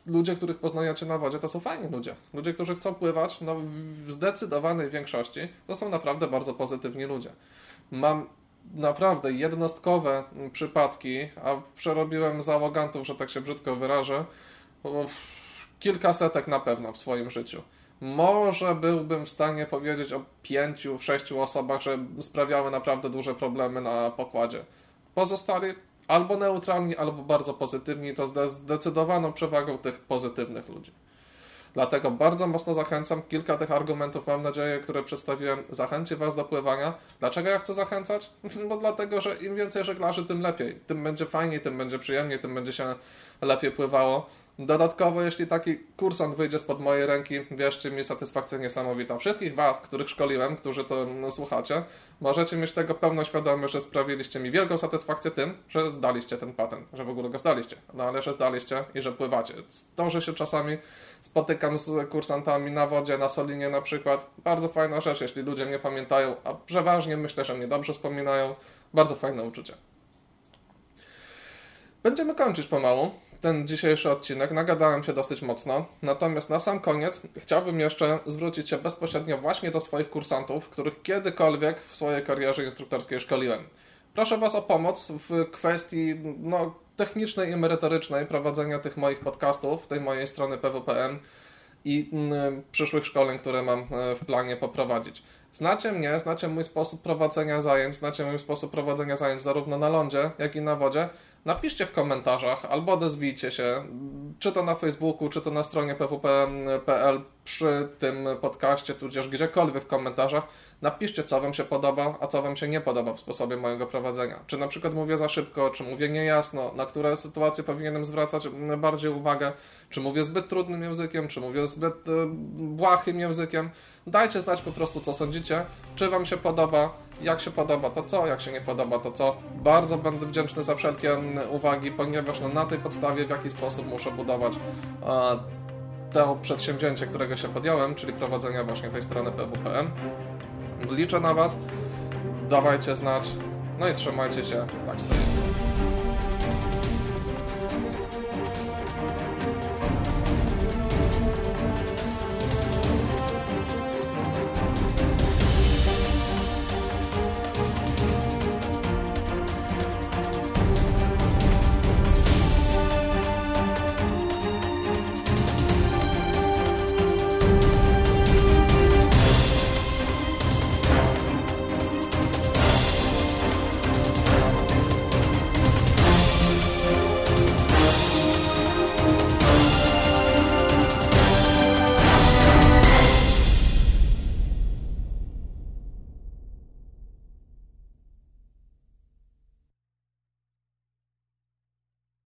ludzie, których poznajecie na wodzie, to są fajni ludzie. Ludzie, którzy chcą pływać, no w zdecydowanej większości to są naprawdę bardzo pozytywni ludzie. Mam naprawdę jednostkowe przypadki, a przerobiłem załogantów, że tak się brzydko wyrażę, kilkasetek na pewno w swoim życiu. Może byłbym w stanie powiedzieć o pięciu, sześciu osobach, że sprawiały naprawdę duże problemy na pokładzie. Pozostali albo neutralni, albo bardzo pozytywni, to zdecydowaną przewagą tych pozytywnych ludzi. Dlatego bardzo mocno zachęcam. Kilka tych argumentów, mam nadzieję, które przedstawiłem, zachęci Was do pływania. Dlaczego ja chcę zachęcać? No dlatego, że im więcej żeglarzy, tym lepiej. Tym będzie fajniej, tym będzie przyjemniej, tym będzie się lepiej pływało. Dodatkowo, jeśli taki kursant wyjdzie spod mojej ręki, wierzcie mi, satysfakcja niesamowita. Wszystkich Was, których szkoliłem, którzy to no, słuchacie, możecie mieć tego pełną świadomość, że sprawiliście mi wielką satysfakcję tym, że zdaliście ten patent, że w ogóle go zdaliście. No ale że zdaliście i że pływacie. To, że się czasami spotykam z kursantami na wodzie, na Solinie na przykład, bardzo fajna rzecz, jeśli ludzie mnie pamiętają, a przeważnie myślę, że mnie dobrze wspominają. Bardzo fajne uczucie. Będziemy kończyć pomału ten dzisiejszy odcinek. Nagadałem się dosyć mocno. Natomiast na sam koniec chciałbym jeszcze zwrócić się bezpośrednio właśnie do swoich kursantów, których kiedykolwiek w swojej karierze instruktorskiej szkoliłem. Proszę Was o pomoc w kwestii no, technicznej i merytorycznej prowadzenia tych moich podcastów, tej mojej strony PWPM i mm, przyszłych szkoleń, które mam e, w planie poprowadzić. Znacie mnie, znacie mój sposób prowadzenia zajęć, znacie mój sposób prowadzenia zajęć zarówno na lądzie, jak i na wodzie. Napiszcie w komentarzach albo odezwijcie się, czy to na Facebooku, czy to na stronie pwp.pl przy tym podcaście, tudzież gdziekolwiek w komentarzach. Napiszcie, co Wam się podoba, a co Wam się nie podoba w sposobie mojego prowadzenia. Czy na przykład mówię za szybko, czy mówię niejasno, na które sytuacje powinienem zwracać bardziej uwagę, czy mówię zbyt trudnym językiem, czy mówię zbyt e, błahym językiem. Dajcie znać po prostu, co sądzicie, czy Wam się podoba, jak się podoba to co, jak się nie podoba to co. Bardzo będę wdzięczny za wszelkie uwagi, ponieważ no, na tej podstawie w jaki sposób muszę budować e, to przedsięwzięcie, którego się podjąłem, czyli prowadzenia właśnie tej strony PWPM. Liczę na Was, dawajcie znać, no i trzymajcie się, tak stoję.